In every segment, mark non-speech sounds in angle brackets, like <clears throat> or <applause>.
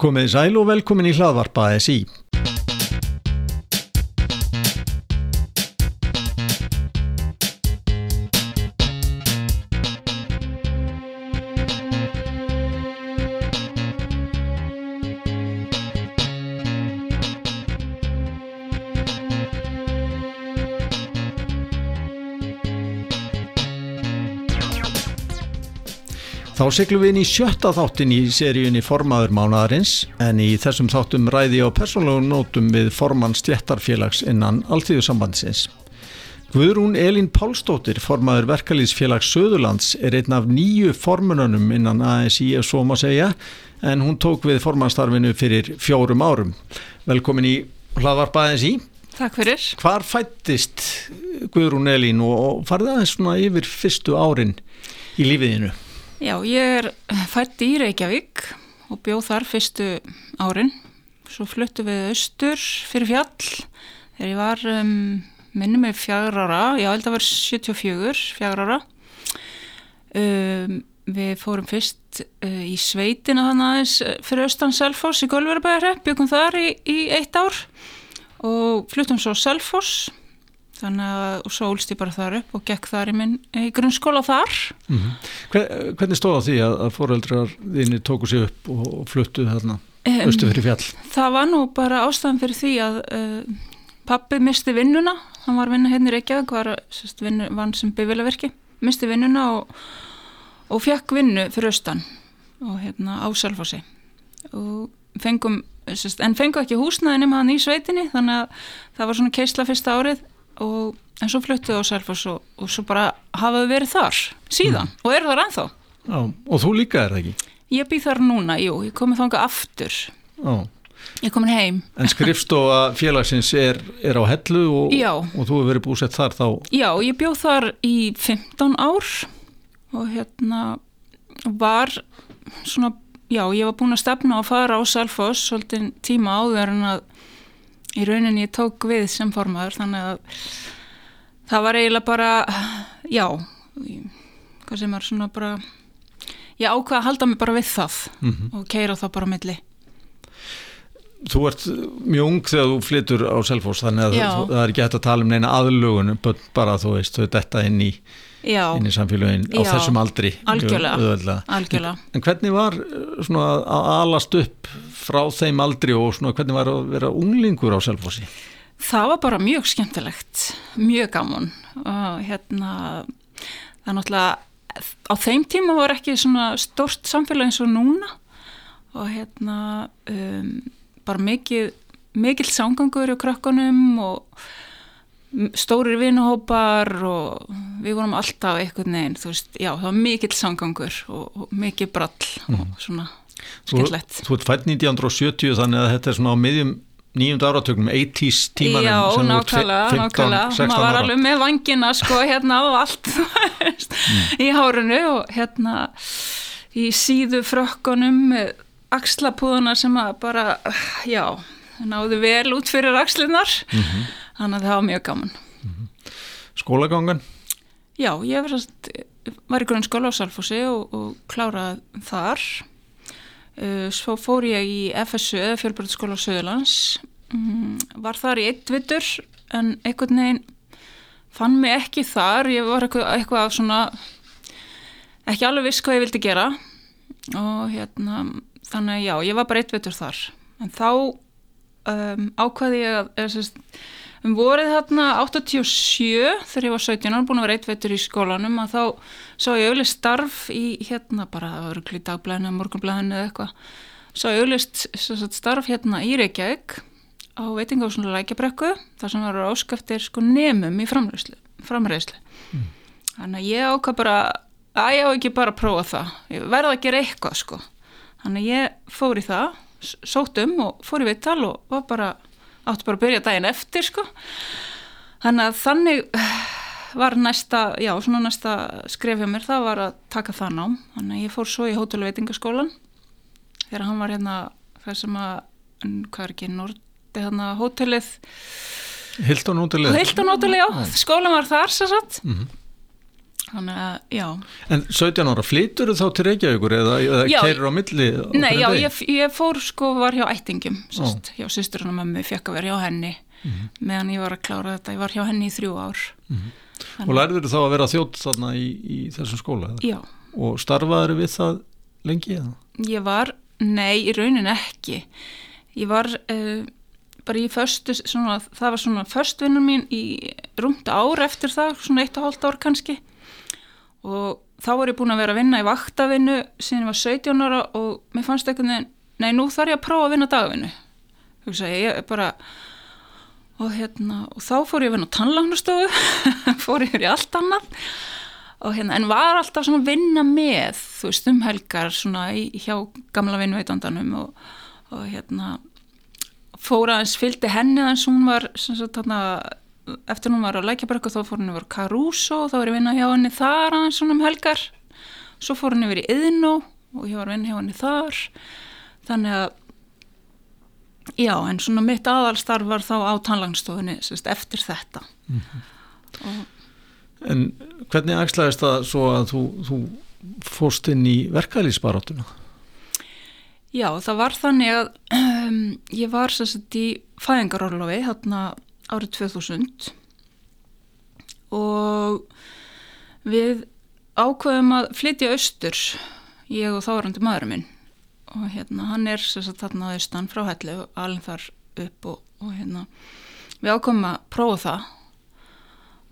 Komið sæl og velkomin í hlaðvarpa ASI. Þá seglum við inn í sjötta þáttin í seríunni Formaður mánadarins en í þessum þáttum ræði á persónlegum nótum við formann stjættarfélags innan Alþýðusambandsins. Guðrún Elín Pálsdóttir, formaður verkalýsfélags Söðurlands, er einn af nýju formununum innan ASI ef svo má segja en hún tók við formannstarfinu fyrir fjórum árum. Velkomin í hlaðvarpa ASI. Takk fyrir. Hvar fættist Guðrún Elín og farði aðeins svona yfir fyrstu árin í lífiðinu? Já, ég er fætt í Reykjavík og bjóð þar fyrstu árin. Svo fluttu við austur fyrir fjall þegar ég var, um, minnum með fjagur ára, já, held að var 74, fjagur ára. Um, við fórum fyrst uh, í sveitina þannig aðeins fyrir austan Selfoss í Gölverabæðarre, byggum þar í, í eitt ár og fluttum svo Selfoss þannig að og svo ólst ég bara þar upp og gekk þar í minn í grunnskóla þar. Mm -hmm. Hvernig stóð á því að, að foreldrar þínni tóku sér upp og fluttuð þarna um, austu fyrir fjall? Það var nú bara ástæðan fyrir því að uh, pappi misti vinnuna. Hann var vinna hérna í Reykjavík var vann sem bifilverki misti vinnuna og, og fekk vinnu fyrir austan og hérna á Selfossi. Og fengum sest, en fengum ekki húsnaði nema hann í sveitinni þannig að það var svona keisla fyrsta árið og en svo fluttuðu á Selfoss og, og svo bara hafaðu verið þar síðan mm. og eru þar ennþá Já, og þú líka er það ekki? Ég býð þar núna, jú, ég komið þánga aftur Já. Ég komin heim En skrifstofa félagsins er, er á hellu og, og þú hefur verið búsett þar þá? Já, ég bjóð þar í 15 ár og hérna var svona, já, ég var búin að stefna að fara á Selfoss svolítið tíma áður en að í rauninni ég tók við sem formadur þannig að það var eiginlega bara já hvað sem er svona bara ég ákvaði að halda mig bara við það mm -hmm. og keira það bara milli Þú ert mjög ung þegar þú flyttur á Selfos þannig að það, það er ekki hægt að tala um neina aðlugun bara þú veist þau detta inn í inn í samfélagin á Já. þessum aldri algjörlega, algjörlega. En, en hvernig var svona, að alast upp frá þeim aldri og svona, hvernig var að vera unglingur á Selfossi? Það var bara mjög skemmtilegt mjög gaman og hérna það er náttúrulega á þeim tíma var ekki svona stort samfélag eins og núna og hérna um, bara mikið mikill sangangur á krökkunum og stórir vinuhópar og við vorum alltaf eitthvað neginn, þú veist, já, það var mikill sangangur og, og mikið brall mm. og mhm. svona skellett. Þú, ert fætt 1970 þannig að þetta er svona á miðjum nýjum áratögnum, 80's tímanum Já, nákvæmlega, nákvæmlega maður var alveg með vangina sko hérna og allt <laughs> mm. í hárunu og hérna í síðu frökkunum með axlapúðunar sem að bara, já náðu vel út fyrir axlinnar mm -hmm. þannig að það var mjög gaman mm -hmm. Skólagangan? Já, ég var, var í grunnskóla á Salfossi og, og klárað þar uh, svo fór ég í FSU, fjölbjörnsskóla Söðurlands um, var þar í eitt vittur en einhvern veginn fann mig ekki þar ég var eitthvað, eitthvað svona ekki alveg viss hvað ég vildi gera og hérna þannig að já, ég var bara eitt vittur þar en þá um, ákvaði ég að sérst, um vorið þarna 87 þegar ég var 17 ára búin að vera eitt veitur í skólanum að þá sá ég auðvitað starf í hérna bara örgli dagblæðinu, morgunblæðinu eða eitthvað sá ég auðvitað starf hérna í Reykjavík á veitingásunlega lækjabrekku þar sem var áskæftir sko nemum í framræðslu. Mm. þannig að ég ákvað bara að ég á ekki bara að prófa það ég verði að gera eitthvað sko þannig að ég fór í það sótum og fór í vittal og var bara áttu bara að byrja daginn eftir sko. Þannig að þannig <sighs> var næsta, já svona næsta skrefja mér það var að taka það nám. Þannig að ég fór svo í hótelveitingaskólan þegar hann var hérna það sem að, hvað er ekki Nordi hérna hótelið? Hildón hótelið. Hildón hótelið, já, skólan var þar sér satt mm -hmm. Þannig að, já En 17 ára, flytur þú þá til Reykjavíkur eða, eða keirir á milli? Nei, já, ég, ég fór sko, var hjá ættingum sest, hjá sýstur og mömmu, fekk að vera hjá henni Mhm. meðan ég var að klára þetta ég var hjá henni í þrjú ár Og lærður þú þá að vera þjótt þarna í, í þessum skóla? Eða? Já, Og starfaður við það lengi? Eða? ég var, nei, í raunin ekki ég var uh, bara í föstu, svona, það var svona föstvinnur mín í rúmt ár eftir það, svona eitt og hálft ár kannski og þá var ég búin að vera að vinna í vaktavinnu síðan ég var 17 ára og mér fannst veginn, nei nú þarf ég að prófa að vinna dagvinnu. Og hérna, og þá fór ég að vinna á tannlagnastofu, <laughs> fór ég í allt annað. Hérna, en var alltaf svona að vinna með, þú veist, um helgar svona í, hjá gamla vinnveitandanum og, og hérna fór aðeins, fylgdi henni aðeins hún var, sagt, þarna eftir hún var á Lækjabarku þá fór henni yfir Caruso þá var ég vinna hjá henni þar aðeins svona um helgar. Svo fór henni yfir í Yðnó og ég var vinna hjá henni þar. Þannig að já, en svona mitt aðalstarf var þá á tannlagnastofunni sérst, eftir þetta. Og En hvernig ægslaðist það svo að þú, þú fóst inn í verkalýsbaráttuna? Já, það var þannig að um, <clears throat> ég var sérst í fæðingarorlofi hérna árið 2000 og við ákveðum að flytja austur, ég og þárandi maðurinn minn. Og hérna hann er sérst þarna austan frá hellu alveg þar upp og, og hérna við ákveðum að prófa það.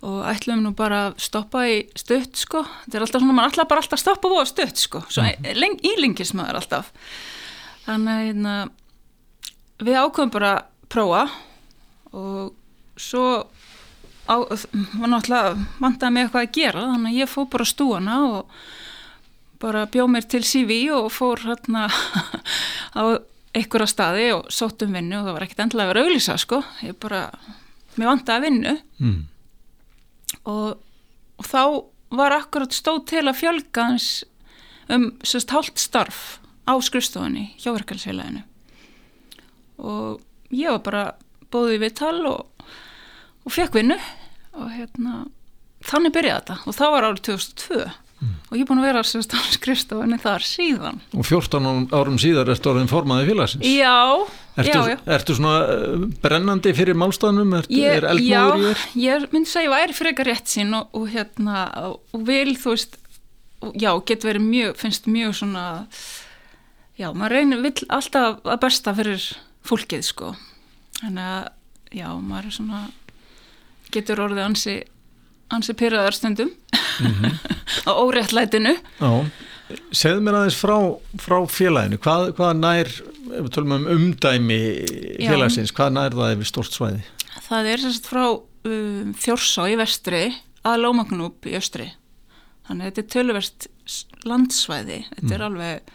Og ætlum nú bara að stoppa í stutt sko, þetta er alltaf svona, maður ætla bara alltaf að stoppa og stutt sko, svo mm. ílingis maður alltaf. Þannig að hérna, við ákveðum bara að prófa og svo á, var náttúrulega vantaði mig eitthvað að gera þannig að ég fór bara stúana og bara bjóð mér til CV og fór hérna <laughs> á einhverja staði og sótt um vinnu og það var ekkert endilega að vera auglýsa sko, ég bara mér vantaði að vinnu. Mm. og, og þá var akkurat stóð til að fjölga um sérst hálft starf á skrifstofunni hjá verkefælsfélaginu og ég var bara bóðið við tal og, og fekk vinnu og hérna þannig byrjaði þetta. Og það var árið 2002 og ég er búin að vera sérst á skrifstofunni þar síðan. Og 14 árum síðar ertu orðin formaði félagsins. Já, Ertu, já, já. ertu svona eh, brennandi fyrir Ég, er eldmóður í þér? já, ég myndi segja að ég væri frekar rétt sín og, og hérna og vil þú veist já, getur verið mjög, finnst mjög svona já, maður reynir vill alltaf að besta fyrir fólkið sko. Þannig að, já, maður er svona getur orðið ansi ansi pyrraðar stundum <laughs> á óréttlætinu Já. Segðu mér aðeins frá, frá félaginu. Hvað, hvað nær, ef við tölum um umdæmi Já. félagsins, hvað nær það yfir stort svæði? Það er sérst frá um, Þjórsá í vestri að Lómagnúp í östri. Þannig að þetta er töluvert s- landsvæði. Þetta er alveg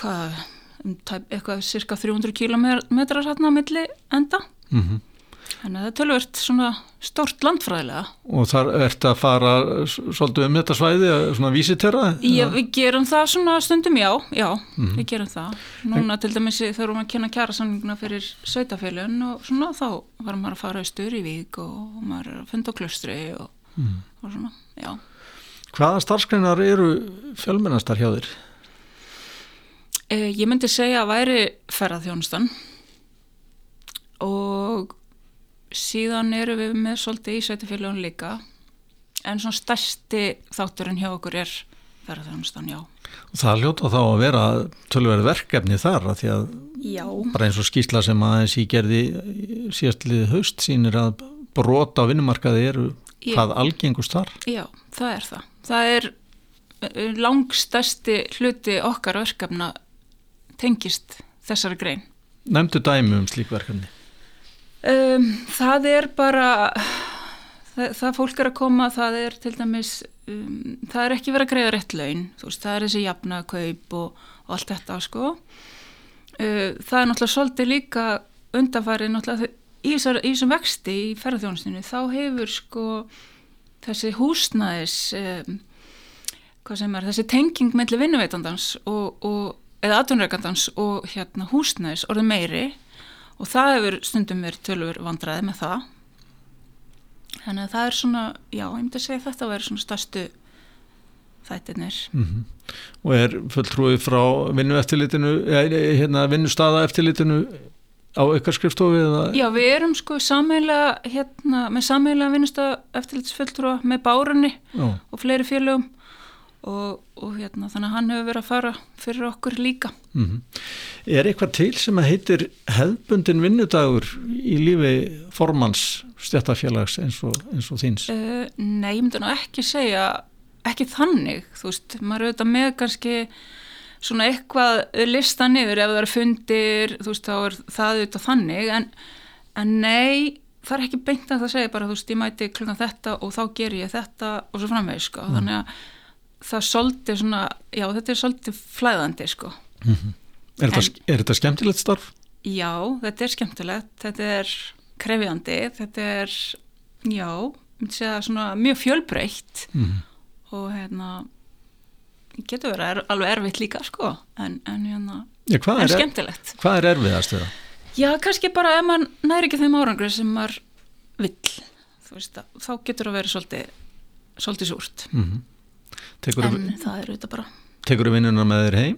hvað, um, tæp, eitthvað cirka 300 kilometrar hérna á milli enda. Mm Þannig að þetta er töluvert svona stort landfræðilega. Og þar ertu að fara svolítið um þetta svæði, svona vísiterra? Já, við gerum það svona stundum, já, já, við gerum það. Núna til dæmis þegar við að kynna kjærasamninguna fyrir sveitafélun og svona þá var maður að fara í Vík og maður er að funda á klustri og, og svona, já. Hvaða starfskreinar eru fjölmennastar hjá þér? Eh, ég myndi segja að væri ferðarþjónustan og síðan eru við með svolítið í sveitafélun líka en svona stærsti þátturinn hjá okkur er ferðarþjónustan, já. Og það hljóta þá að vera tölverið verkefni þar að því að Já, bara eins og skýsla sem aðeins í gerði síðastlið haust sínir að brota á vinnumarkaði eru Já. hvað algengust þar. Já, það er það. Það er eh, langstæsti hluti okkar verkefna tengist þessari grein. Nefndu dæmi um slík verkefni. Um, það er bara, það, það fólk er að koma, það er til dæmis, um, það er ekki verið að greiða rétt laun, þú veist, það er þessi jafnakaup og, og allt þetta, sko. Uh, það er náttúrulega svolítið líka undanfarið, náttúrulega í þessum vexti í ferðarþjónustinu, þá hefur sko þessi húsnæðis, um, hvað sem er, þessi tenging melli vinnuveitandans og, og, eða atvinnreikandans og hérna húsnæðis orðið meiri og það hefur stundum verið tölur vandræði með það þannig að það er svona, já, ég myndi að segja þetta að vera svona stærstu þættirnir Mm Og er fulltrúið frá vinnueftilitinu, hérna vinnustaða eftirlitinu á ykkar skrifstofi eða? Já, við erum sko sameiginlega hérna, með sameiginlega vinnustaf eftirlitsfulltrúa með bárunni Já. og fleiri félögum og, og hérna, þannig að hann hefur verið að fara fyrir okkur líka. Mm Er eitthvað til sem að heitir hefbundin vinnudagur í lífi formans stjættafélags eins eins og þíns? Uh, nei, ég myndi nú ekki segja, ekki þannig, þú veist, maður er auðvitað með kannski svona eitthvað listan yfir ef það eru fundir, þú veist, þá er það auðvitað þannig, en, en nei, það er ekki beint að það segja bara, þú veist, ég mæti klukkan þetta og þá ger ég þetta og svo framvegis, sko, þannig að það er svolítið svona, já, þetta er svolítið flæðandi, sko. Er, þetta, er þetta skemmtilegt starf? Já, þetta er skemmtilegt, þetta er krefjandi, þetta er, já, svona mjög fjölbreytt Mm og hérna getur verið er, alveg erfitt líka sko. En, en, hérna, Já, en er, skemmtilegt. hvað er erfiðast þeirra? já kannski bara ef maður næri ekki þeim árangri sem maður vill veist, þá getur það verið svolítið svolítið súrt. Mm Tekur en það er auðvitað bara þú vinnuna með þér heim?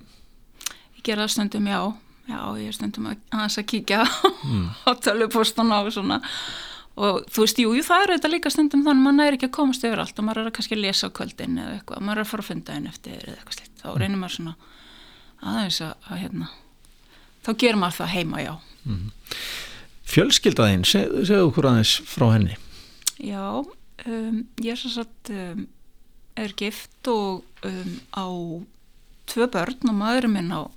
ég gera það stundum já. Já ég er stundum að aðeins að kíkja Mm. <laughs> á tölvupostuna og svona. Og þú veist, jú, jú, það er auðvitað líka stundum þannig að maður næri ekki að komast yfir allt og maður er að kannski lesa á kvöldin eða eitthvað, maður er að fara að funda einn eftir eða eitthvað slitt, þá reynir maður svona aðeins að, að hérna þá gerir maður það heima, já. Fjölskyldaðinn, seg, segðu okkur aðeins frá henni. Já, um, ég er svo satt um, er gift og um, á tvö börn og maðurinn minn á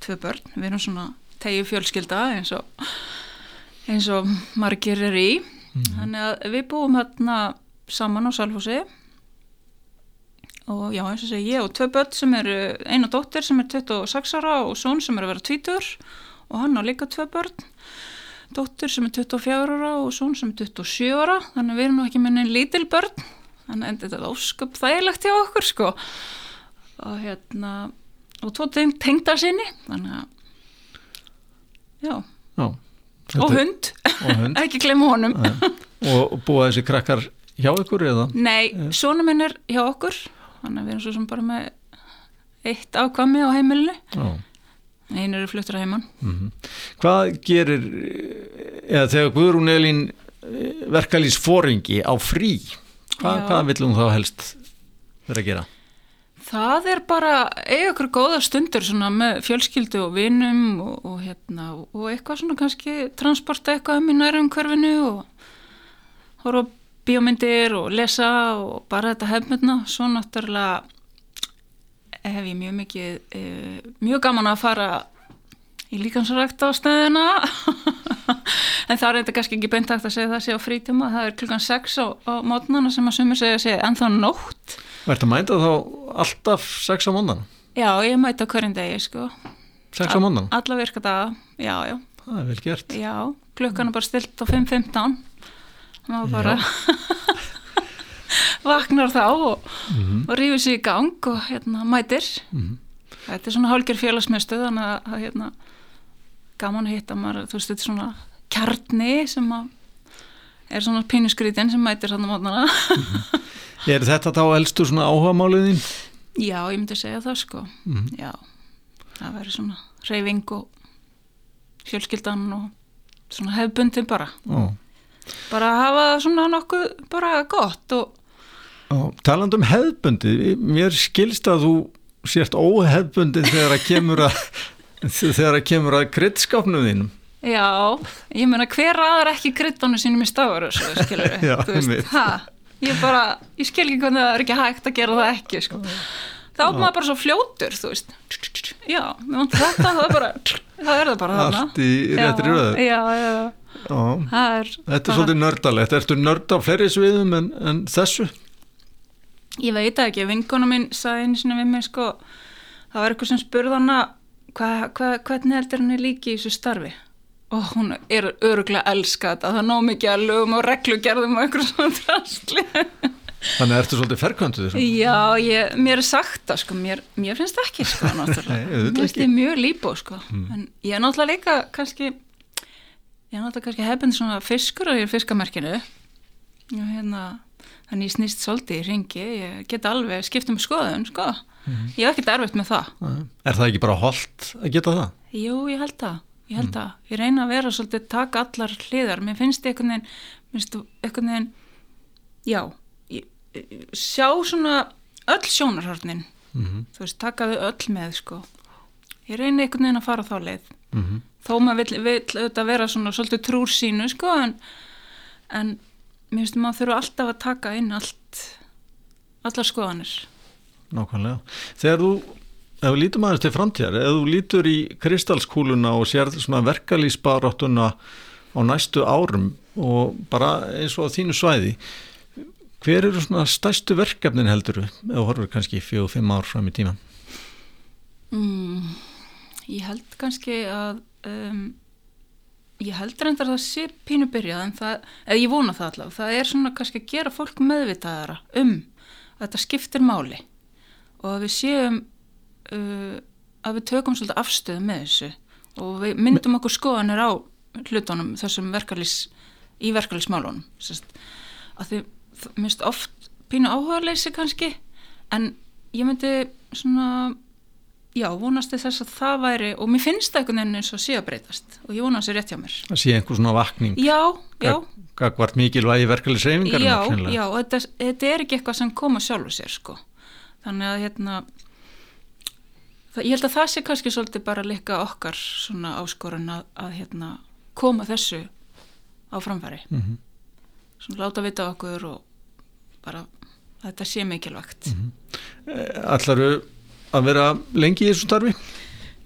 tvö börn, við erum svona tegju fjölskylda eins og eins og margir er í. Þannig að við búum hérna saman á Salfossi og já eins og segi ég og tvö börn sem eru eina dóttir sem er 26 ára og són sem er að vera 20 og hann á líka tvö börn. Dóttir sem er 24 ára og són sem er 27 ára. Þannig að við erum nú ekki neinn lítil börn þannig að þetta ósköp þægilegt hjá okkur sko. Og hérna og tvo teng tengda sinni þannig að já, Já, og hund, og hund. <laughs> ekki glemma honum. Og búa þessi krakkar hjá ykkur eða? Nei, svona minn er hjá okkur. Þannig að við erum svo sem bara með eitt ákvami á heimilinu. Já. einu eru fluttur að heimann Mm Hvað gerir, eða þegar Guðrún Elín verkalýs fóringi á frí, hvað, Já. hvað vill hún þá helst vera að gera? Það er bara eiga okkur góða stundur með fjölskyldu og vinum og, og, hérna, og eitthvað svona kannski transporta eitthvað um í nærum hverfinu og horfa bíómyndir og lesa og bara þetta hefmyndna. Svo náttúrulega hef ég mjög mikið, e, mjög gaman að fara í líkansrækt á stæðina <laughs> en það er þetta kannski ekki beint hægt að segja það sé á frítíma, það er klukkan 6 á, á mótnana sem að sumir segja að segja en þá nótt Verður að mænta þá alltaf sex á mondan? Já, ég mæti á hverjum degi, sko. Sex á mondan? Alla virka daga, já, já, Það er vel gert. já. Klukkan er bara stilt á 5.15. Það var bara <laughs> vaknar þá og, og rífur sig í gang og hérna mætir. Þetta er svona hálgjör félagsmyndstöð, þannig að hérna, gaman að hitta maður, þú veist, þetta er svona kjarni sem er svona pínuskrítin sem mætir hann á mótnana. Er þetta þá elstu svona áhugamáliðin? já, ég myndi segja það, sko. Já, það verður svona reyfing og fjölskyldan og svona hefbundin bara Já. bara að hafa svona nokkuð bara gott og Já, taland um hefðbundi, mér skilst að þú sért óhefðbundi þegar að kemur að <laughs> þegar að kemur að kryddskapnum þínum. Já, ég meina hver aðar ekki kryddónu sínum í stafur skilur <laughs> Já, þú veist, ha, ég bara ég skil ekki hvernig það er ekki hægt að gera það ekki sko. þá er maður bara svo fljótur þú veist, já, mér vantar þetta það er bara, það er það bara þarna. Allt í réttri röðu. já, já, já, er þetta er svolítið nördalegt. Ertu nörd á fleiri sviðum en, en þessu? Ég veit ekki, vinkona mín sagði einu sinni við mig sko, það var eitthvað sem spurði hana hva, hva, hvernig heldur henni líki í þessu starfi og hún er öruglega að elska þetta, það er nóg mikið að lögum og reglugerðum og eitthvað svona drastli. Þannig ertu svolítið ferkvöndu þessu? Já, ég, mér er sagt það sko, mér, mér finnst það ekki sko. <laughs> Nei, mér finnst ég mjög líbó sko, en ég er náttúrulega líka kannski, ég er náttúrulega kannski hefðbund svona fiskur og ég er fiskamerkinu. Og hérna þannig ég snýst svolítið í ringi ég get alveg skipt um skoðun sko. Ég hef ekkert erfitt með það. Er það ekki bara holdt að geta það? Jú, ég held það ég held það, ég reyna að vera svolítið taka allar hliðar, mér finnst einhvern veginn minnst einhvern veginn já, ég, ég, sjá svona öll sjónarhörnin Mm þú veist, taka þau öll með sko. Ég reyna einhvern veginn að fara þá leið. -hmm. þó maður vill auðvitað vera svona svolítið trúr sínu sko en, en mér finnst maður þurfa alltaf að taka inn allt allar skoðanir. Nákvæmlega. Þegar þú, ef við lítum aðeins til framtíðar, ef þú lítur í kristalskúluna og sér verkalýsbaráttuna á næstu árum og bara eins og á þínu svæði, hver eru svona stærstu verkefnin heldur ef þú horfur kannski fjög og fimm ár fram í tíman? mm, ég held kannski að um, ég held reyndar að það sé pínu byrjað en það, eða ég vona það allavega það er svona kannski að gera fólk meðvitaðara um að þetta skiptir máli og að við séum uh, að við tökum svolítið afstöðu með þessu og við myndum okkur skoðanir á hlutunum þessum verkalýs í verkalýsmálunum sérst, að því minnst oft pínu áhugaðleysi kannski en ég myndi svona já, vonast þess að það væri og mér finnst það einhvern veginn eins og sé að breytast og ég vona að það rétt hjá mér. Það sé einhver svona vakning, já, já, gagvart mikilvægi verkalýsreyfingar já, já og þetta, þetta er ekki eitthvað sem koma sjálfu sér sko. Þannig að hérna það, ég held að það sé kannski svolítið bara líka okkar svona áskorun að, að hérna koma þessu á framfæri Mm -hmm. svona láta vita okkur og bara þetta sé mikilvægt Ætlaru að vera lengi í þessu starfi?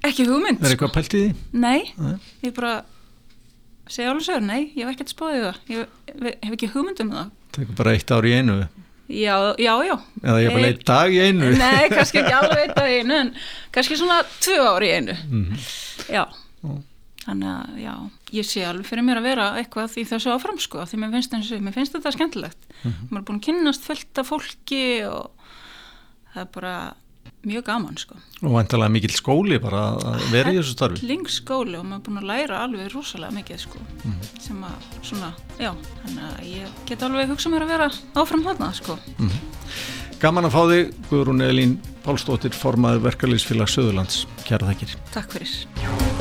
ekki hugmynd Er eitthvað pælt í því? nei, Nei. ég bara segja alveg sér, nei, ég hef ekkert spáðið það ég hef, hef ekki hugmynd um það Tekur bara eitt ár í einu já, já, já eða ég bara Ei- eitt dag í einu <laughs> Nei, kannski ekki alveg eitt á einu en kannski svona tvö ári í einu Mhm. Já Já. Þannig að já, ég sé alveg fyrir mér að vera eitthvað í þessu áfram sko því mér finnst, eins mér finnst þetta skemmtilegt Mhm. maður er búin að kynnast fullt af fólki og það er bara mjög gaman sko. Og vantalega mikill skóli bara að vera í þessu starfi. Lingsskóli og maður er búin að læra alveg rosalega mikið sko. Mhm. sem að svona, já, þannig að ég get alveg hugsað mér að vera áfram þarna sko. Gaman að fá þig Guðrún Elín Pálsdóttir formaður verkalýsfélag Söðurlands Kjæra þakkir. Takk fyrir